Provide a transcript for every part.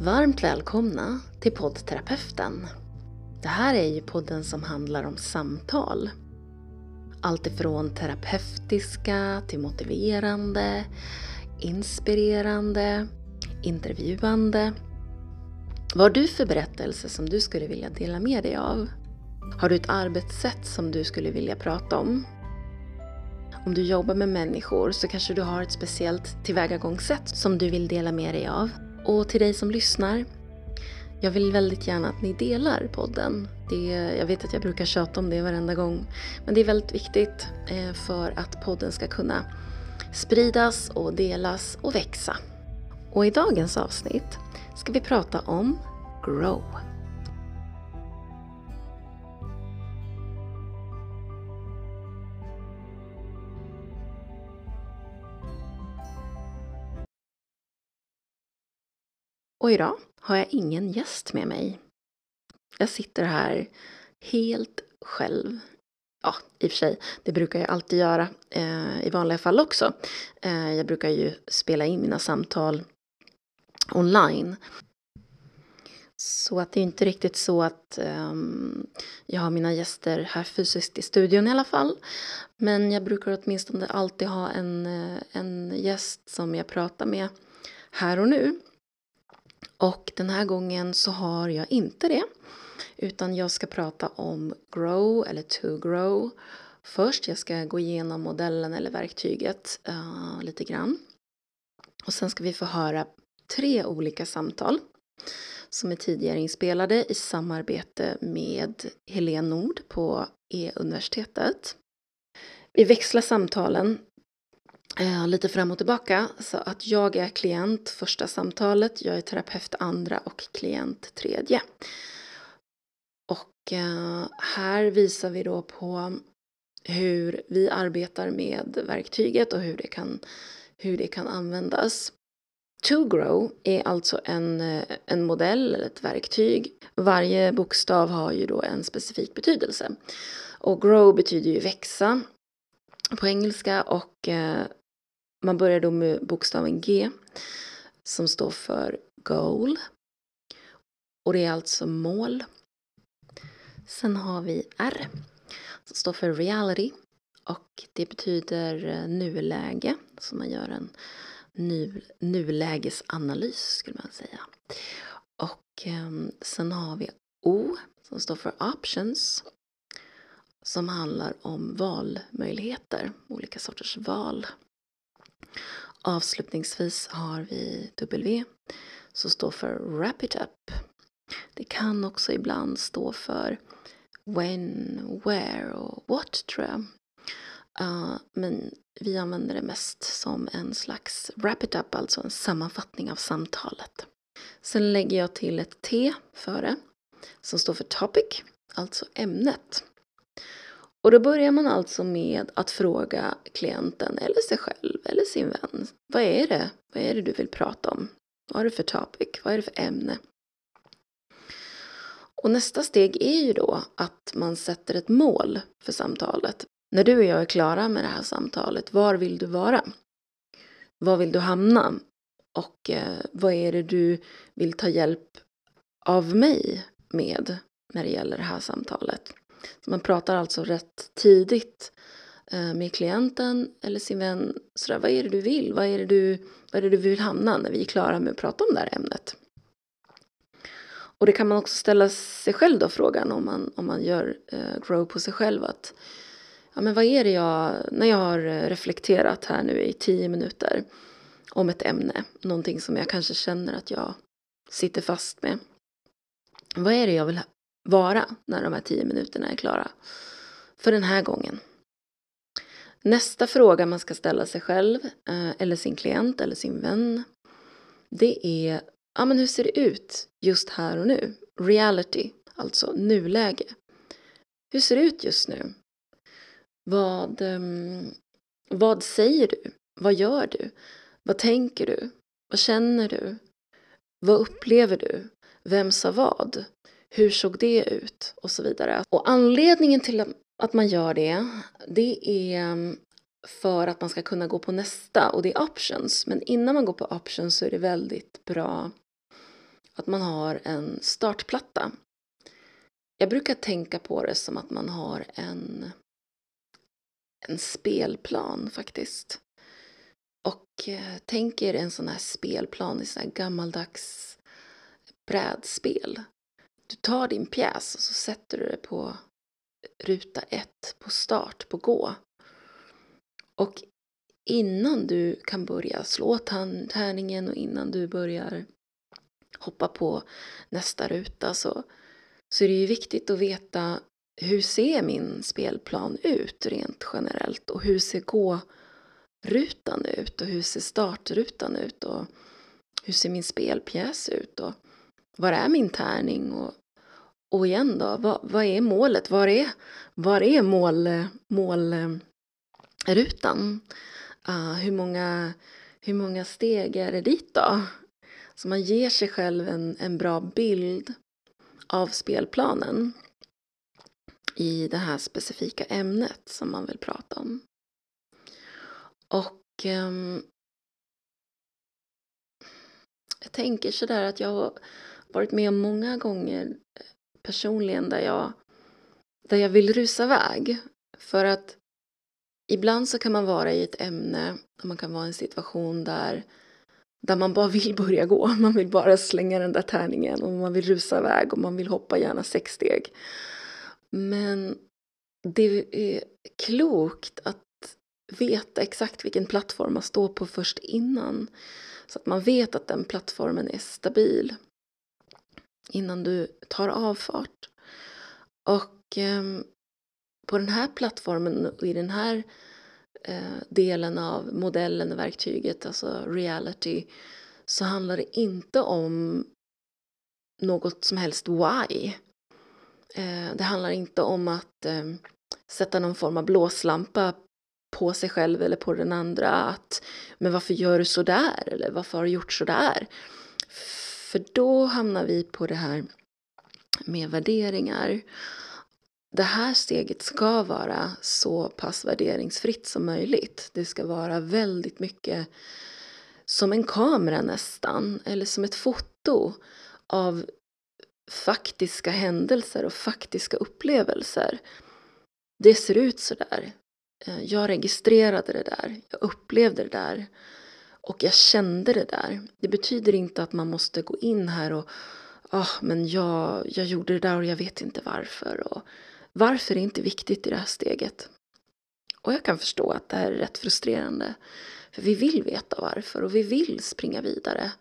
Varmt välkomna till poddterapeuten. Det här är ju podden som handlar om samtal. Allt ifrån terapeutiska till motiverande, inspirerande, intervjuande. Vad har du för berättelse som du skulle vilja dela med dig av? Har du ett arbetssätt som du skulle vilja prata om? Om du jobbar med människor så kanske du har ett speciellt tillvägagångssätt som du vill dela med dig av. Och till dig som lyssnar, jag vill väldigt gärna att ni delar podden. Det, jag vet att jag brukar tjata om det varenda gång, men det är väldigt viktigt eh, för att podden ska kunna spridas och delas och växa. Och i dagens avsnitt ska vi prata om Grow. Och idag har jag ingen gäst med mig. Jag sitter här helt själv. Ja, i och för sig, det brukar jag alltid göra eh, i vanliga fall också. Eh, jag brukar ju spela in mina samtal online. Så att det är inte riktigt så att um, jag har mina gäster här fysiskt i studion i alla fall. Men jag brukar åtminstone alltid ha en, eh, en gäst som jag pratar med här och nu. Och den här gången så har jag inte det. Utan jag ska prata om grow eller to grow. Först jag ska gå igenom modellen eller verktyget uh, lite grann. Och sen ska vi få höra tre olika samtal som är tidigare inspelade i samarbete med Helene Nord på E-universitetet. Vi växlar samtalen eh, lite fram och tillbaka. Så att jag är klient första samtalet, jag är terapeut andra och klient tredje. Och eh, här visar vi då på hur vi arbetar med verktyget och hur det kan, hur det kan användas. To grow är alltså en, eh, en modell eller ett verktyg. Varje bokstav har ju då en specifik betydelse. Och grow betyder ju växa på engelska och eh, man börjar då med bokstaven G som står för goal. Och det är alltså mål. Sen har vi R som står för reality och det betyder eh, nuläge. Så man gör en nu, nulägesanalys skulle man säga. Och eh, sen har vi O som står för options som handlar om valmöjligheter, olika sorters val. Avslutningsvis har vi W som står för Wrap It Up. Det kan också ibland stå för When, Where och What tror jag. Uh, men vi använder det mest som en slags Wrap It Up, alltså en sammanfattning av samtalet. Sen lägger jag till ett T före som står för Topic, alltså ämnet. Och då börjar man alltså med att fråga klienten eller sig själv eller sin vän. Vad är det? Vad är det du vill prata om? Vad är det för topic? Vad är det för ämne? Och nästa steg är ju då att man sätter ett mål för samtalet. När du och jag är klara med det här samtalet, var vill du vara? Var vill du hamna? Och eh, vad är det du vill ta hjälp av mig med när det gäller det här samtalet? Så man pratar alltså rätt tidigt eh, med klienten eller sin vän. Sådär, vad är det du vill? Vad är det du, vad är det du vill hamna när vi är klara med att prata om det här ämnet? Och det kan man också ställa sig själv då frågan om man, om man gör eh, grow på sig själv att ja men vad är det jag, när jag har eh, reflekterat här nu i tio minuter om ett ämne, någonting som jag kanske känner att jag sitter fast med. Vad är det jag vill vara när de här tio minuterna är klara. För den här gången. Nästa fråga man ska ställa sig själv, eh, eller sin klient eller sin vän. Det är, ja men hur ser det ut just här och nu? Reality, alltså nuläge. Hur ser det ut just nu? Vad, ehm, vad säger du? Vad gör du? Vad tänker du? Vad känner du? Vad upplever du? Vem sa vad? Hur såg det ut? Och så vidare. Och anledningen till att man gör det, det är mm, för att man ska kunna gå på nästa och det är options. Men innan man går på options så är det väldigt bra att man har en startplatta. Jag brukar tänka på det som att man har en, en spelplan faktiskt. Och eh, tänk er en sån här spelplan i sån här gammaldags brädspel. Du tar din pjäs och så sätter du det på ruta ett, på start, på gå. Och innan du kan börja slå tärningen och innan du börjar hoppa på nästa ruta så, så är det ju viktigt att veta hur ser min spelplan ut rent generellt? Och hur ser gå-rutan ut? Och hur ser startrutan ut? Och hur ser min spelpjäs ut? Och var är min tärning och, och igen då, vad, vad är målet? Var är, var är mål, målrutan? Uh, hur, många, hur många steg är det dit då? Så man ger sig själv en, en bra bild av spelplanen i det här specifika ämnet som man vill prata om. Och um, jag tänker sådär att jag varit med om många gånger eh, personligen där jag, där jag vill rusa iväg. För att ibland så kan man vara i ett ämne och man kan vara i en situation där där man bara vill börja gå. Man vill bara slänga den där tärningen och man vill rusa iväg och man vill hoppa gärna sex steg. Men det är klokt att veta exakt vilken plattform man står på först innan. Så att man vet att den plattformen är stabil innan du tar avfart. Och eh, på den här plattformen och i den här Eh, delen av modellen och verktyget, alltså reality, så handlar det inte om något som helst why. Eh, det handlar inte om att eh, sätta någon form av blåslampa på sig själv eller på den andra. Att, men varför gör du så där? Eller varför har du gjort så där? För då hamnar vi på det här med värderingar det här steget ska vara så pass värderingsfritt som möjligt. Det ska vara väldigt mycket som en kamera nästan, eller som ett foto av faktiska händelser och faktiska upplevelser. Det ser ut så där. Eh, jag registrerade det där, jag upplevde det där och jag kände det där. Det betyder inte att man måste gå in här och oh, men jag, jag gjorde det där och jag vet inte varför. Och varför är inte viktigt i det här steget. Och jag kan förstå att det här är rätt frustrerande. För vi vill veta varför och vi vill springa vidare.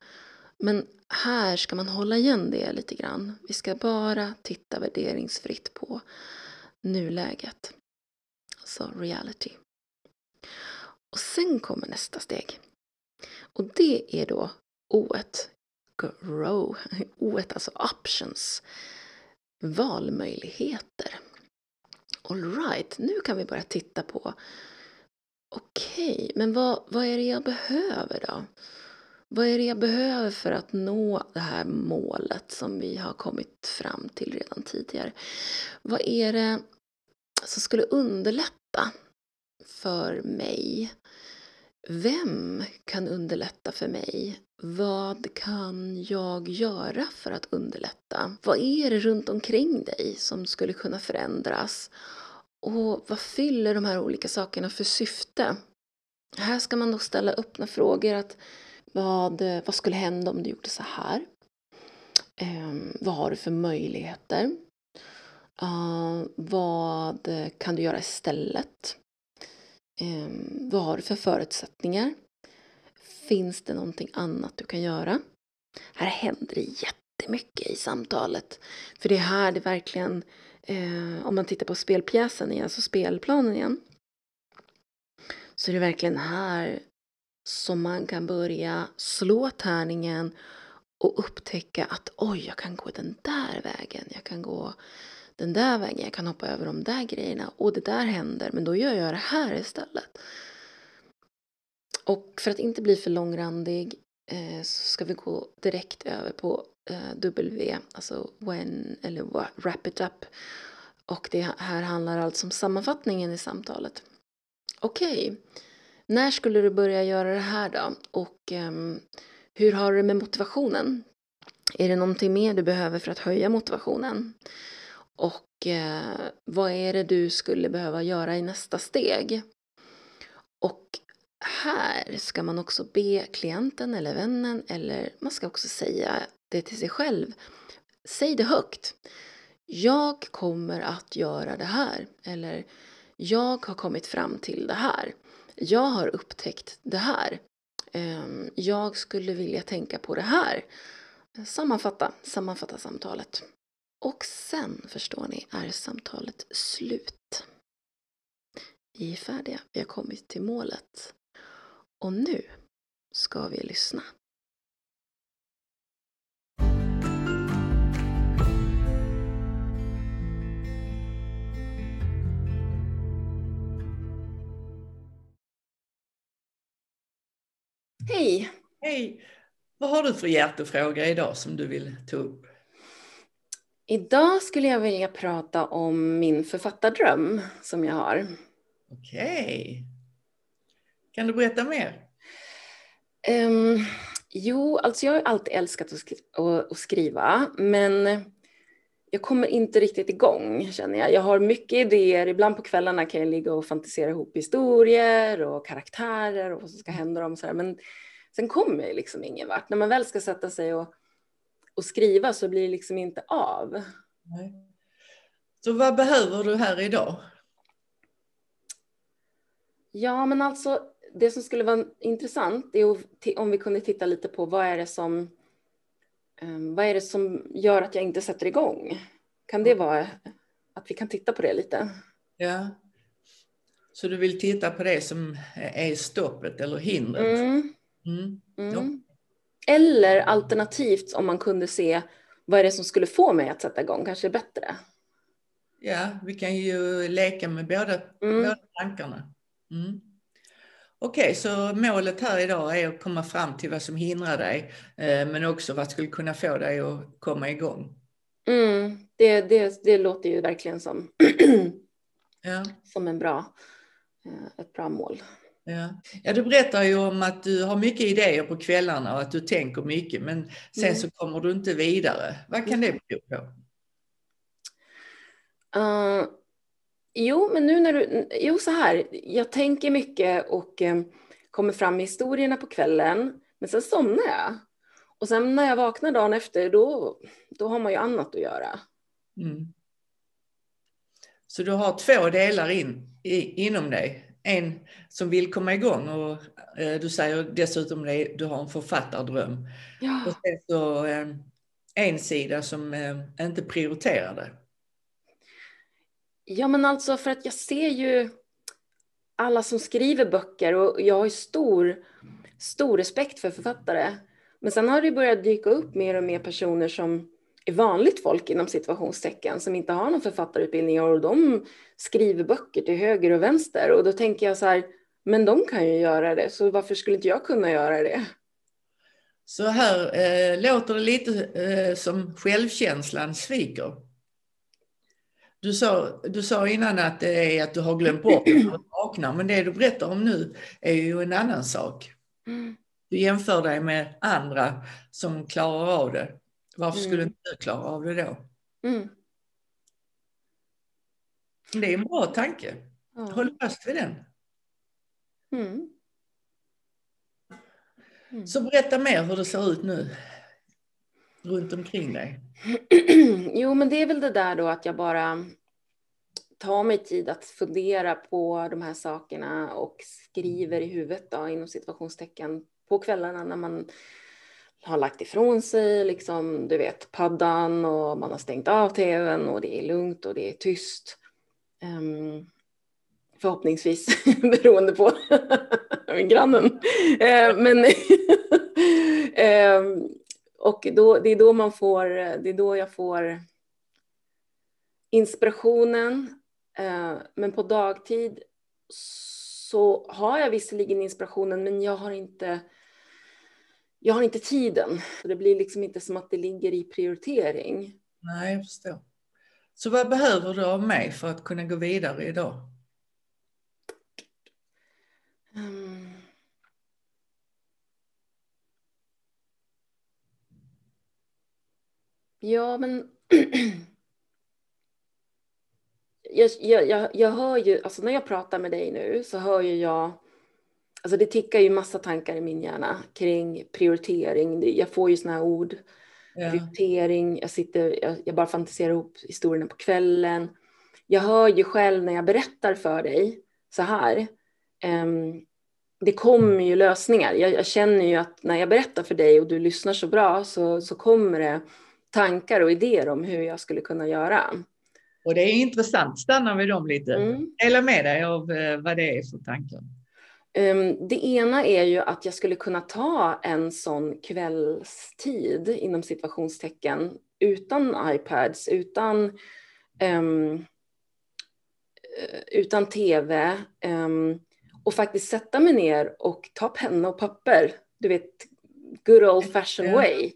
Men här ska man hålla igen det lite grann. Vi ska bara titta värderingsfritt på nuläget. Alltså reality. Och sen kommer nästa steg. Och det är då O, grow, O-et, alltså options, valmöjligheter. Alright, nu kan vi börja titta på okej, okay, men vad, vad är det jag behöver då? Vad är det jag behöver för att nå det här målet som vi har kommit fram till redan tidigare? Vad är det som skulle underlätta för mig? Vem kan underlätta för mig? Vad kan jag göra för att underlätta? Vad är det runt omkring dig som skulle kunna förändras? Och vad fyller de här olika sakerna för syfte? Här ska man då ställa öppna frågor. att vad, vad skulle hända om du gjorde så här? Um, vad har du för möjligheter? Uh, vad kan du göra istället? Eh, vad har du för förutsättningar? Finns det någonting annat du kan göra? Här händer det jättemycket i samtalet. För det är här det verkligen, eh, om man tittar på spelpjäsen igen, alltså spelplanen igen. Så är det verkligen här som man kan börja slå tärningen och upptäcka att oj, jag kan gå den där vägen, jag kan gå den där vägen, jag kan hoppa över de där grejerna och det där händer, men då gör jag det här istället. Och för att inte bli för långrandig eh, så ska vi gå direkt över på eh, W, alltså when eller wrap it up. Och det här handlar alltså om sammanfattningen i samtalet. Okej, okay. när skulle du börja göra det här då? Och eh, hur har du det med motivationen? Är det någonting mer du behöver för att höja motivationen? Och eh, vad är det du skulle behöva göra i nästa steg? Och här ska man också be klienten eller vännen eller man ska också säga det till sig själv. Säg det högt. Jag kommer att göra det här. Eller jag har kommit fram till det här. Jag har upptäckt det här. Ehm, jag skulle vilja tänka på det här. Sammanfatta, sammanfatta samtalet. Och sen, förstår ni, är samtalet slut. Vi är färdiga, vi har kommit till målet. Och nu ska vi lyssna. Hej! Hej! Vad har du för hjärtefråga idag som du vill ta upp? Idag skulle jag vilja prata om min författardröm som jag har. Okej. Okay. Kan du berätta mer? Um, jo, alltså jag har alltid älskat att, skri att skriva, men jag kommer inte riktigt igång känner jag. Jag har mycket idéer. Ibland på kvällarna kan jag ligga och fantisera ihop historier och karaktärer och vad som ska hända dem. Så här. Men sen kommer jag liksom ingen vart. När man väl ska sätta sig och, och skriva så blir det liksom inte av. Nej. Så vad behöver du här idag? Ja, men alltså det som skulle vara intressant är om vi kunde titta lite på vad är det som um, vad är det som gör att jag inte sätter igång? Kan det vara att vi kan titta på det lite? Ja. Så du vill titta på det som är stoppet eller hindret? Mm. Mm. Mm. Eller alternativt om man kunde se vad är det som skulle få mig att sätta igång, kanske bättre? Ja, vi kan ju leka med båda, mm. båda tankarna. Mm. Okej, okay, så målet här idag är att komma fram till vad som hindrar dig, eh, men också vad skulle kunna få dig att komma igång. Mm, det, det, det låter ju verkligen som, ja. som en bra, eh, ett bra mål. Ja. ja, du berättar ju om att du har mycket idéer på kvällarna och att du tänker mycket, men sen mm. så kommer du inte vidare. Vad kan det bero på? Uh, Jo, men nu när du, jo så här, jag tänker mycket och eh, kommer fram i historierna på kvällen, men sen somnar jag. Och sen när jag vaknar dagen efter, då, då har man ju annat att göra. Mm. Så du har två delar in, i, inom dig. En som vill komma igång och eh, du säger dessutom att du har en författardröm. Ja. Och sen så eh, en sida som eh, inte prioriterar det. Ja, men alltså för att jag ser ju alla som skriver böcker och jag har stor, stor respekt för författare. Men sen har det börjat dyka upp mer och mer personer som vanligt folk inom situationstecken som inte har någon författarutbildning och de skriver böcker till höger och vänster och då tänker jag så här, men de kan ju göra det, så varför skulle inte jag kunna göra det? Så här eh, låter det lite eh, som självkänslan sviker. Du sa, du sa innan att det är att du har glömt bort att du vaknar, men det du berättar om nu är ju en annan sak. Mm. Du jämför dig med andra som klarar av det. Varför skulle mm. inte du klara av det då? Mm. Det är en bra tanke. Ja. Håll fast vid den. Mm. Mm. Så berätta mer hur det ser ut nu runt omkring dig? Jo, men det är väl det där då att jag bara tar mig tid att fundera på de här sakerna och skriver i huvudet då, inom situationstecken på kvällarna när man har lagt ifrån sig liksom, du vet, paddan och man har stängt av tvn och det är lugnt och det är tyst. Um, förhoppningsvis, beroende på grannen. Uh, men um, Och då, det är då man får, det är då jag får inspirationen. Uh, men på dagtid så har jag visserligen inspirationen, men jag har inte jag har inte tiden. Det blir liksom inte som att det ligger i prioritering. Nej, jag förstår. Så vad behöver du av mig för att kunna gå vidare idag? Um, Ja, men jag, jag, jag hör ju, alltså när jag pratar med dig nu så hör ju jag, alltså det tickar ju massa tankar i min hjärna kring prioritering. Jag får ju såna här ord, ja. prioritering, jag sitter, jag, jag, bara fantiserar ihop historierna på kvällen. Jag hör ju själv när jag berättar för dig så här, um, det kommer ju lösningar. Jag, jag, känner ju att när jag berättar för dig och du lyssnar så bra så, så kommer det tankar och idéer om hur jag skulle kunna göra. Och det är intressant, stanna vid dem lite. Mm. Dela med dig av eh, vad det är för tankar. Um, det ena är ju att jag skulle kunna ta en sån kvällstid inom situationstecken utan iPads, utan, um, utan tv um, och faktiskt sätta mig ner och ta penna och papper. Du vet, good old fashion way.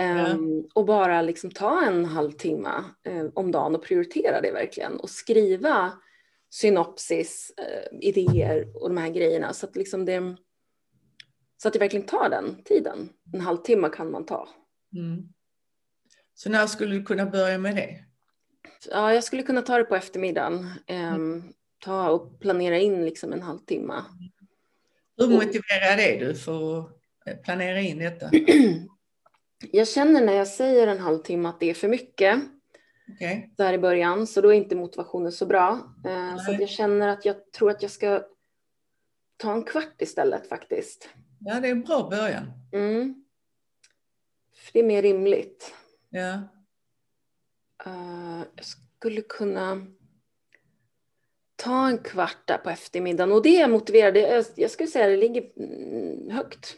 Um, och bara liksom ta en halvtimme um, om dagen och prioritera det verkligen och skriva synopsis, uh, idéer och de här grejerna så att, liksom det, så att det verkligen tar den tiden. En halvtimme kan man ta. Mm. Så när skulle du kunna börja med det? Ja, jag skulle kunna ta det på eftermiddagen. Um, mm. Ta och planera in liksom en halvtimme. Hur motiverad är du för att planera in detta? jag känner när jag säger en halvtimme att det är för mycket. Okay. Där i början, så då är inte motivationen så bra. Eh, så jag känner att jag tror att jag ska ta en kvart istället faktiskt. Ja, det är en bra början. Mm. För det är mer rimligt. Ja. Uh, jag skulle kunna ta en kvart där på eftermiddagen och det är motiverad. Jag skulle säga att det ligger mm, högt.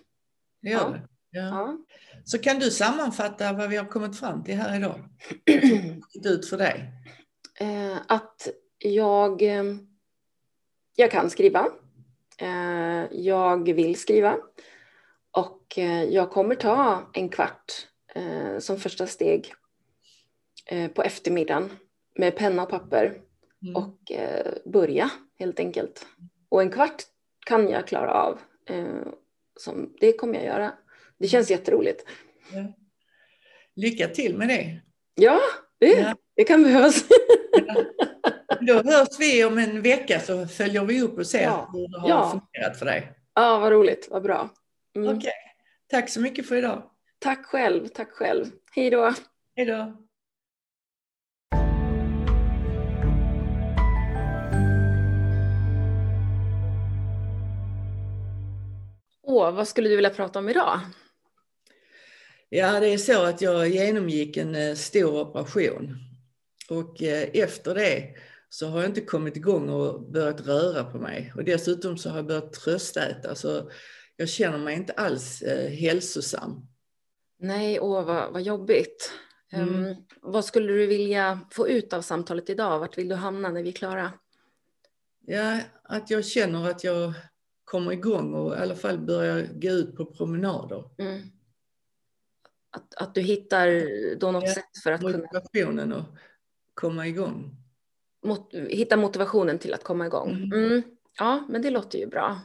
Det gör ja. det. Ja. ja. Så kan du sammanfatta vad vi har kommit fram till här idag? Ut för dig? Eh, att jag, eh, jag kan skriva. Eh, jag vill skriva. Och jag kommer ta en kvart som första steg på eftermiddagen med penna och papper mm. och börja helt enkelt. Och en kvart kan jag klara av. Som, det kommer jag göra. Det känns jätteroligt. Ja. Lycka till med det. Ja, det, ja. det kan behövas. Ja. Då hörs vi om en vecka så följer vi upp och ser ja. hur det har ja. fungerat för dig. Ja, vad roligt, vad bra. Mm. Okej, okay. tack så mycket för idag. Tack själv, tack själv. Hej då. Hej då. Åh, vad skulle du vilja prata om idag? Ja, det är så att jag genomgick en eh, stor operation. Och eh, efter det så har jag inte kommit igång och börjat röra på mig. Och dessutom så har jag börjat tröstäta. Så jag känner mig inte alls eh, hälsosam. Nej, åh vad, vad jobbigt. Mm. Um, vad skulle du vilja få ut av samtalet idag? Vart vill du hamna när vi är klara? Ja, att jag känner att jag kommer igång och i alla fall börjar gå ut på promenader. Mm att, att du hittar då något ja, sätt för att motivationen kunna... Motivationen komma igång. Mot, hitta motivationen till att komma igång. Mm. Mm. Ja, men det låter ju bra.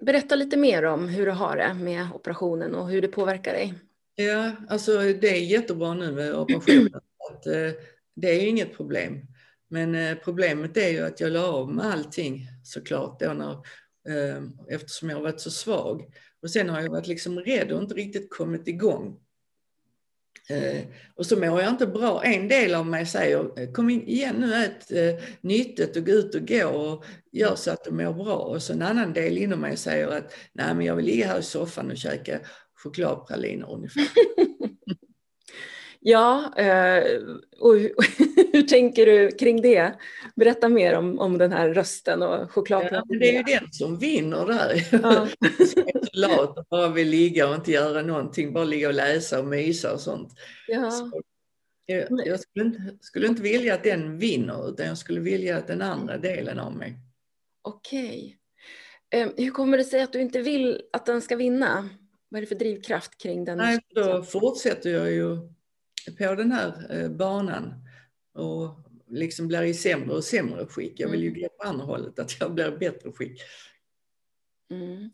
Berätta lite mer om hur du har det med operationen och hur det påverkar dig. Ja, alltså det är jättebra nu med operationen. att, eh, det är inget problem. Men eh, problemet är ju att jag la av med allting såklart då när, eh, eftersom jag har varit så svag. Och sen har jag varit liksom rädd och inte riktigt kommit igång. Eh, och så mår jag inte bra. En del av mig säger eh, kom igen nu, ät eh, nyttigt och gå ut och gå och gör så att du mår bra. Och så en annan del inom mig säger att nej men jag vill ligga här i soffan och käka chokladpraliner ungefär. Ja, eh, och hur tänker du kring det? Berätta mer om, om den här rösten och chokladpratet. Ja, det är ju den som vinner där. Ja. lat och bara vill ligga och inte göra någonting, bara ligga och läsa och mysa och sånt. Ja. Så jag, skulle, inte, skulle inte vilja att den vinner, utan jag skulle vilja att den andra delen av mig. Okej. Okay. Hur kommer det sig att du inte vill att den ska vinna? Vad är det för drivkraft kring den? Nej, då fortsätter jag ju på den här eh, banan och liksom blir i sämre och sämre skick. Jag vill ju mm. gå på andra hållet, att jag blir i bättre skick. Mm.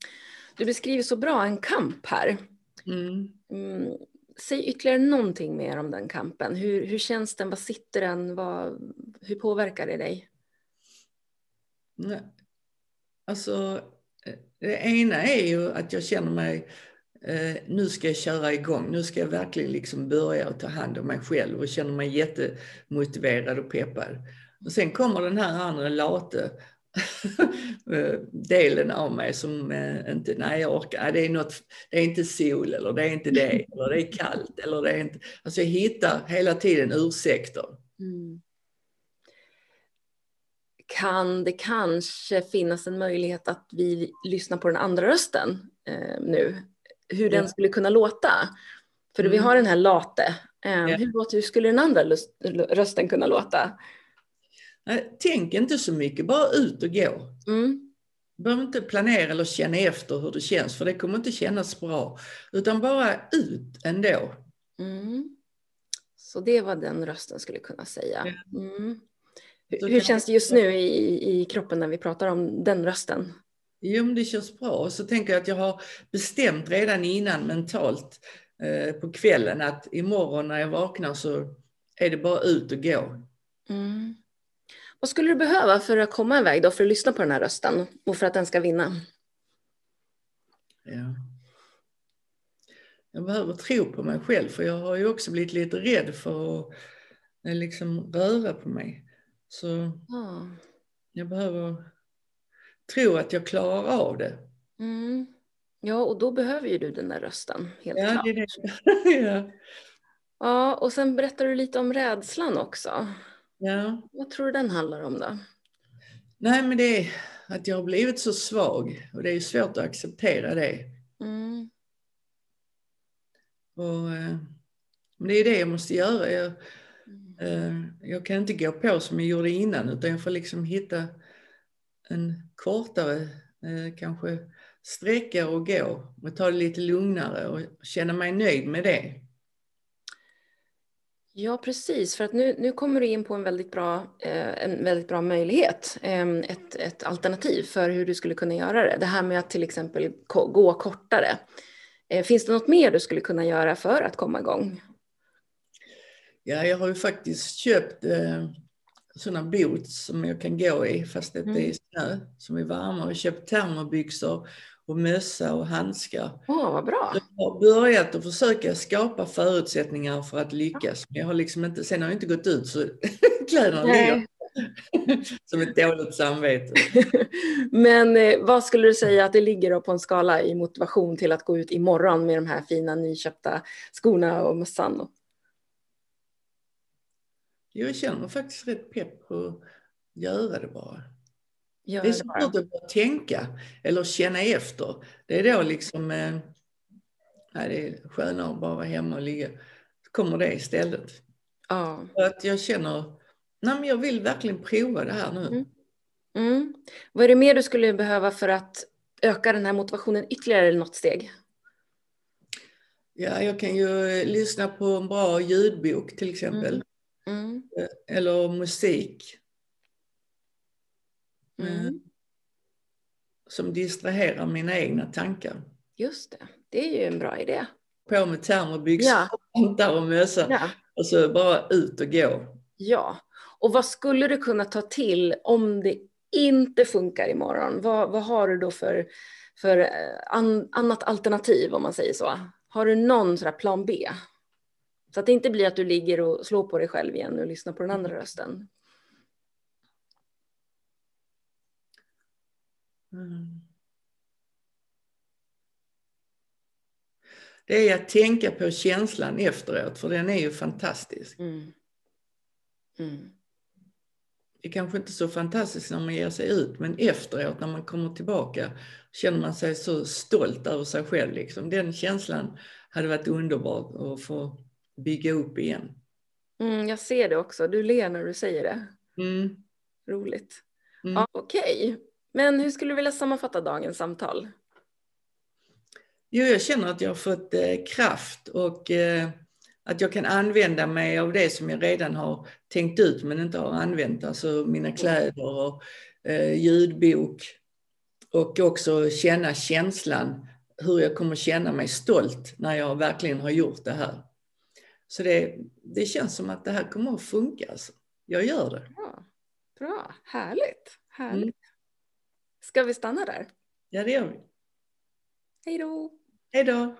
Du beskriver så bra en kamp här. Mm. Mm. säg ytterligare någonting mer om den kampen. Hur, hur känns den? Vad sitter den? Vad, hur påverkar det dig? Nej. Alltså, eh, det ena är ju att jag känner mig, eh, nu ska jag köra igång, nu ska jag verkligen liksom börja och ta hand om mig själv och känner mig jättemotiverad och peppad. Och sen kommer den här andra late delen av mig som eh, inte, nej jag orkar, det är, något, det är inte sol eller det är inte det, eller det är kallt eller det är inte, alltså jag hittar hela tiden ursäkter. Mm. Kan det kanske finnas en möjlighet att vi lyssnar på den andra rösten eh, nu? Hur den skulle kunna låta? För mm. vi har den här late. Eh, ja. hur, hur skulle den andra rösten kunna låta? Tänk inte så mycket, bara ut och gå. Mm. Du behöver inte planera eller känna efter hur det känns, för det kommer inte kännas bra. Utan bara ut ändå. Mm. Så det var den rösten skulle kunna säga. Mm. Hur, hur känns det just nu i, i kroppen när vi pratar om den rösten? Jo, men det känns bra. Och så tänker jag att jag har bestämt redan innan mentalt eh, på kvällen att imorgon när jag vaknar så är det bara ut och gå. Mm. Vad skulle du behöva för att komma iväg då, för att lyssna på den här rösten och för att den ska vinna? Ja. Jag behöver tro på mig själv, för jag har ju också blivit lite rädd för att eh, liksom röra på mig. Så ja. jag behöver tro att jag klarar av det. Mm. Ja, och då behöver ju du den där rösten, helt ja, klart. Det är det. ja. ja, och sen berättar du lite om rädslan också. Ja. Vad tror du den handlar om då? Nej, men det är att jag har blivit så svag och det är svårt att acceptera det. Mm. Och, eh, det är det jag måste göra. Jag, mm. eh, jag kan inte gå på som jag gjorde innan utan jag får liksom hitta en kortare eh, kanske sträcka och gå och ta det lite lugnare och känna mig nöjd med det. Ja, precis. För att nu, nu kommer du in på en väldigt bra, eh, en väldigt bra möjlighet. Eh, ett, ett alternativ för hur du skulle kunna göra det. Det här med att till exempel gå kortare. Finns det något mer du skulle kunna göra för att komma igång? Ja, jag har ju faktiskt köpt sådana boots som jag kan gå i fast det mm. är snö som är varma. Har köpt termobyxor och mössa och handskar. Åh, oh, vad bra. Jag har börjat att försöka skapa förutsättningar för att lyckas. Men jag har liksom inte, sen har jag inte gått ut så kläderna ligger som ett dåligt samvete. Men eh, vad skulle du säga att det ligger på en skala i motivation till att gå ut imorgon med de här fina nyköpta skorna och mössan? Jag känner faktiskt rätt pepp på att göra det bara. Gör det är svårt att bara tänka eller känna efter. Det är då liksom, eh, nej, det är skönare att bara vara hemma och ligga. Så kommer det istället. Ja. För att jag känner, nej men jag vill verkligen prova det här nu. Mm. Mm. Vad är det mer du skulle behöva för att öka den här motivationen ytterligare något steg? Ja, jag kan ju lyssna på en bra ljudbok till exempel. Mm. Mm. Eller musik. Mm. Eh, som distraherar mina egna tankar. Just det, det är ju en bra idé. På med termobyxor, ja. och mössa ja. och så bara ut och gå. Ja, och vad skulle du kunna ta till om det inte funkar imorgon? Vad, vad har du då för, för eh, an, annat alternativ om man säger så? Har du någon sån plan B? Så att det inte blir att du ligger och slår på dig själv igen och lyssnar på den andra rösten. Mm. Det är att tänka på känslan efteråt, för den är ju fantastisk. Mm. Mm. Det är kanske inte så fantastiskt när man ger sig ut, men efteråt när man kommer tillbaka känner man sig så stolt över sig själv. Liksom. Den känslan hade varit underbar att få bygga upp igen. Mm, jag ser det också. Du ler när du säger det. Mm. Roligt. Mm. Ja, Okej, okay. Men hur skulle du vilja sammanfatta dagens samtal? Jo, jag känner att jag har fått eh, kraft och eh, att jag kan använda mig av det som jag redan har tänkt ut men inte har använt, alltså mina kläder och eh, ljudbok. Och också känna känslan hur jag kommer känna mig stolt när jag verkligen har gjort det här. Så det, det känns som att det här kommer att funka. Alltså. Jag gör det. Bra, Bra. härligt. härligt. Mm. Ska vi stanna där? Ja, det gör vi. Hej då! Hej då!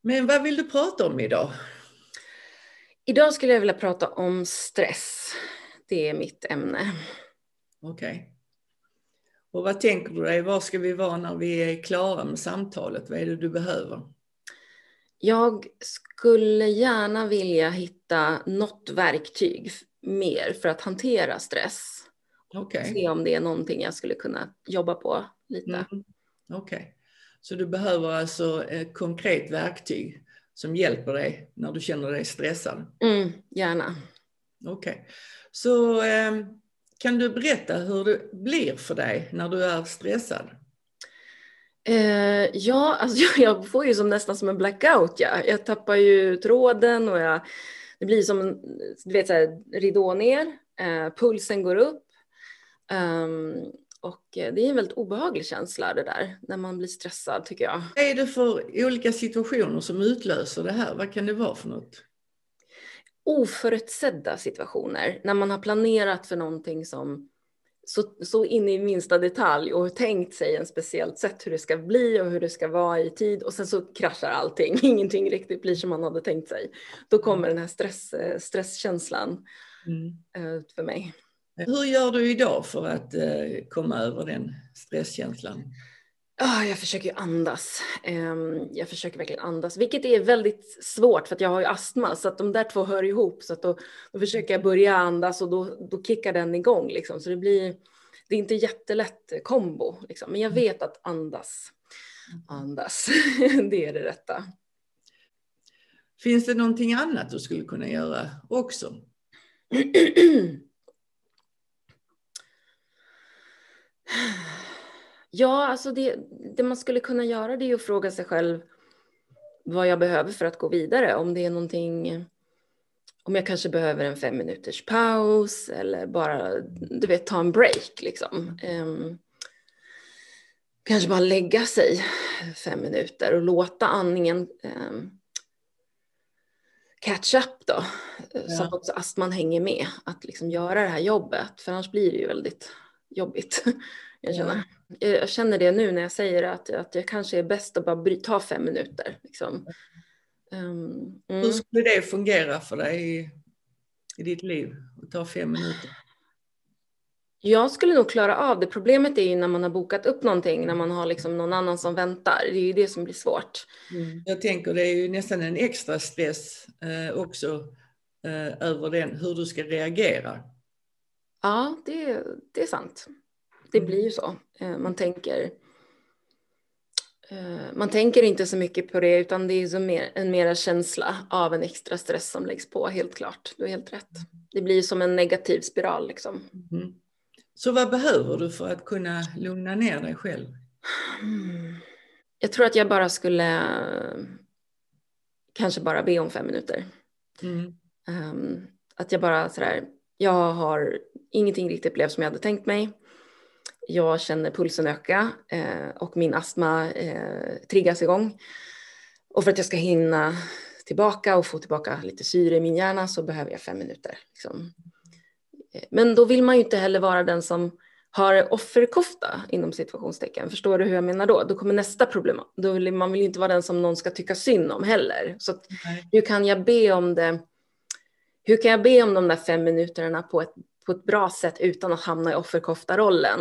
Men vad vill du prata om idag? Idag skulle jag vilja prata om stress. Det är mitt ämne. Okej. Okay. Och vad tänker du dig? Var ska vi vara när vi är klara med samtalet? Vad är det du behöver? Jag skulle gärna vilja hitta något verktyg mer för att hantera stress. Okay. Se om det är någonting jag skulle kunna jobba på lite. Mm. Okej. Okay. Så du behöver alltså ett konkret verktyg som hjälper dig när du känner dig stressad? Mm, gärna. Okej. Okay. Så eh, kan du berätta hur det blir för dig när du är stressad? Eh, ja, alltså jag får ju som nästan som en blackout. Ja. Jag tappar ju tråden och jag, det blir som en du vet, så här, ridå ner. Eh, pulsen går upp. Um, och eh, det är en väldigt obehaglig känsla det där, när man blir stressad tycker jag. Vad är det för olika situationer som utlöser det här? Vad kan det vara för något? Oförutsedda situationer, när man har planerat för någonting som så, så in i minsta detalj och tänkt sig en speciellt sätt hur det ska bli och hur det ska vara i tid och sen så kraschar allting, ingenting riktigt blir som man hade tänkt sig. Då kommer den här stress, eh, stresskänslan mm. Eh, för mig. Hur gör du idag för att eh, komma över den stresskänslan? Oh, jag försöker andas. Um, jag försöker verkligen andas, vilket är väldigt svårt för att jag har ju astma så att de där två hör ihop så att då, då försöker jag börja andas och då, då kickar den igång liksom. Så det blir, det är inte jättelätt kombo liksom. Men jag mm. vet att andas, andas, det är det rätta. Finns det någonting annat du skulle kunna göra också? Ja, alltså det, det, man skulle kunna göra det är att fråga sig själv vad jag behöver för att gå vidare. Om det är någonting, om jag kanske behöver en fem minuters paus eller bara, du vet, ta en break liksom. Um, kanske bara lägga sig fem minuter och låta andningen um, catch up då. Ja. Så att också astman hänger med. Att liksom göra det här jobbet, för annars blir det ju väldigt jobbigt. Jag känner, jag känner det nu när jag säger att, att jag kanske är bäst att bara ta fem minuter. Liksom. Um, mm. Hur skulle det fungera för dig i, i ditt liv, att ta fem minuter? Jag skulle nog klara av det. Problemet är ju när man har bokat upp någonting, när man har liksom någon annan som väntar. Det är ju det som blir svårt. Mm. Jag tänker det är ju nästan en extra stress eh, också eh, över den, hur du ska reagera. Ja, det, det är sant. Det blir ju så. Eh, man tänker eh, man tänker inte så mycket på det utan det är så mer, en mera känsla av en extra stress som läggs på, helt klart. Du har helt rätt. Det blir som en negativ spiral liksom. Mm. Så vad behöver du för att kunna lugna ner dig själv? Mm. Jag tror att jag bara skulle kanske bara be om fem minuter. Mm. Um, att jag bara sådär, jag har ingenting riktigt blev som jag hade tänkt mig. Jag känner pulsen öka eh, och min astma eh, triggas igång. Och för att jag ska hinna tillbaka och få tillbaka lite syre i min hjärna så behöver jag fem minuter. Liksom. Eh, men då vill man ju inte heller vara den som har offerkofta inom situationstecken. Förstår du hur jag menar då? Då kommer nästa problem. Då vill, man vill ju inte vara den som någon ska tycka synd om heller. Så att, hur kan jag be om det? Hur kan jag be om de där fem minuterna på ett, på ett bra sätt utan att hamna i offerkoftarollen?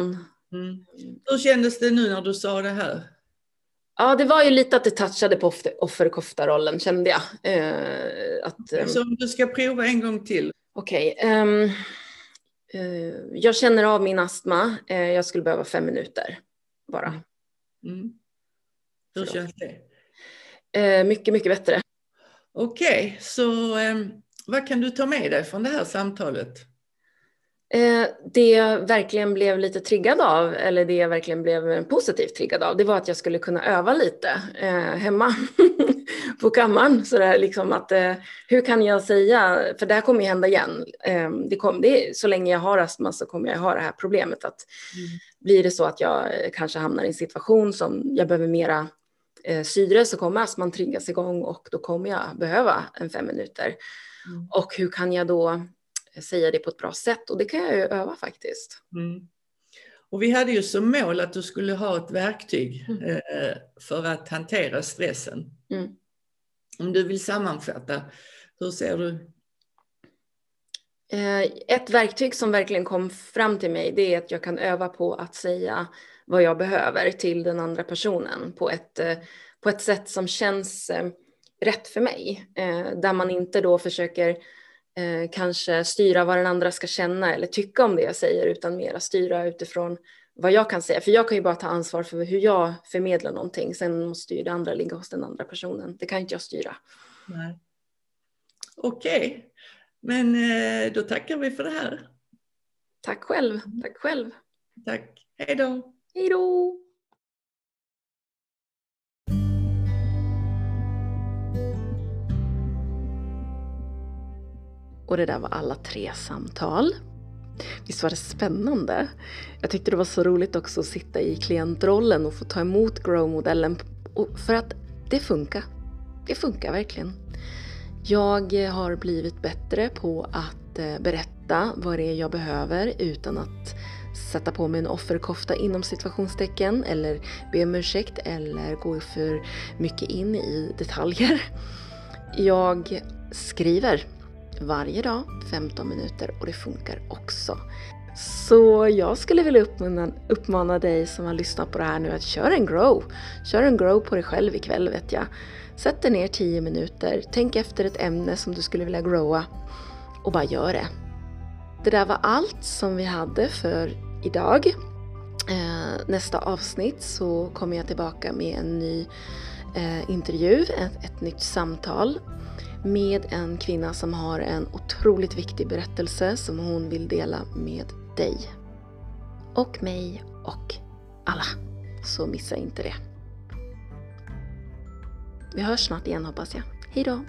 Mm. Hur kändes det nu när du sa det här? Ja, det var ju lite att det touchade på offerkoftarollen kände jag. Eh, att, um... Så om du ska prova en gång till? Okej. Okay, um, ehm, uh, eh, jag känner av min astma. Uh, jag skulle behöva fem minuter bara. Mm. Hur känns det? Uh, mycket, mycket bättre. Okej, okay, så um, vad kan du ta med dig från det här samtalet? Eh, det jag verkligen blev lite triggad av, eller det jag verkligen blev positivt triggad av, det var att jag skulle kunna öva lite eh, hemma på kammaren. Så där, liksom att, eh, hur kan jag säga, för det här kommer ju hända igen. Eh, det kom, det, så länge jag har astma så kommer jag ha det här problemet. Att mm. Blir det så att jag kanske hamnar i en situation som jag behöver mera syre så kommer astman triggas igång och då kommer jag behöva en fem minuter. Mm. Och hur kan jag då säga det på ett bra sätt och det kan jag ju öva faktiskt. Mm. Och vi hade ju som mål att du skulle ha ett verktyg mm. eh, för att hantera stressen. Mm. Om du vill sammanfatta, hur ser du? Eh, ett verktyg som verkligen kom fram till mig det är att jag kan öva på att säga vad jag behöver till den andra personen på ett, eh, på ett sätt som känns eh, rätt för mig. Där man inte då försöker eh, kanske styra vad den andra ska känna eller tycka om det jag säger utan mera styra utifrån vad jag kan säga. För jag kan ju bara ta ansvar för hur jag förmedlar någonting. Sen måste ju det andra ligga hos den andra personen. Det kan inte jag styra. Okej, okay. men eh, då tackar vi för det här. Tack själv. Tack själv. Tack. Hej då. Hej då. Och det där var alla tre samtal. Visst var det spännande? Jag tyckte det var så roligt också att sitta i klientrollen och få ta emot Grow-modellen. För att det funkar. Det funkar verkligen. Jag har blivit bättre på att eh, berätta vad det är jag behöver utan att sätta på mig en offerkofta inom situationstecken eller be om ursäkt eller gå för mycket in i detaljer. Jag skriver varje dag 15 minuter och det funkar också. Så jag skulle vilja uppmana, uppmana dig som har lyssnat på det här nu att köra en grow. Kör en grow på dig själv ikväll vet jag. Sätt dig ner 10 minuter, tänk efter ett ämne som du skulle vilja growa och bara gör det. Det där var allt som vi hade för idag. Eh, nästa avsnitt så kommer jag tillbaka med en ny eh, intervju, ett, ett nytt samtal med en kvinna som har en otroligt viktig berättelse som hon vill dela med dig. Och mig och alla. Så missa inte det. Vi hörs snart igen hoppas jag. Hejdå!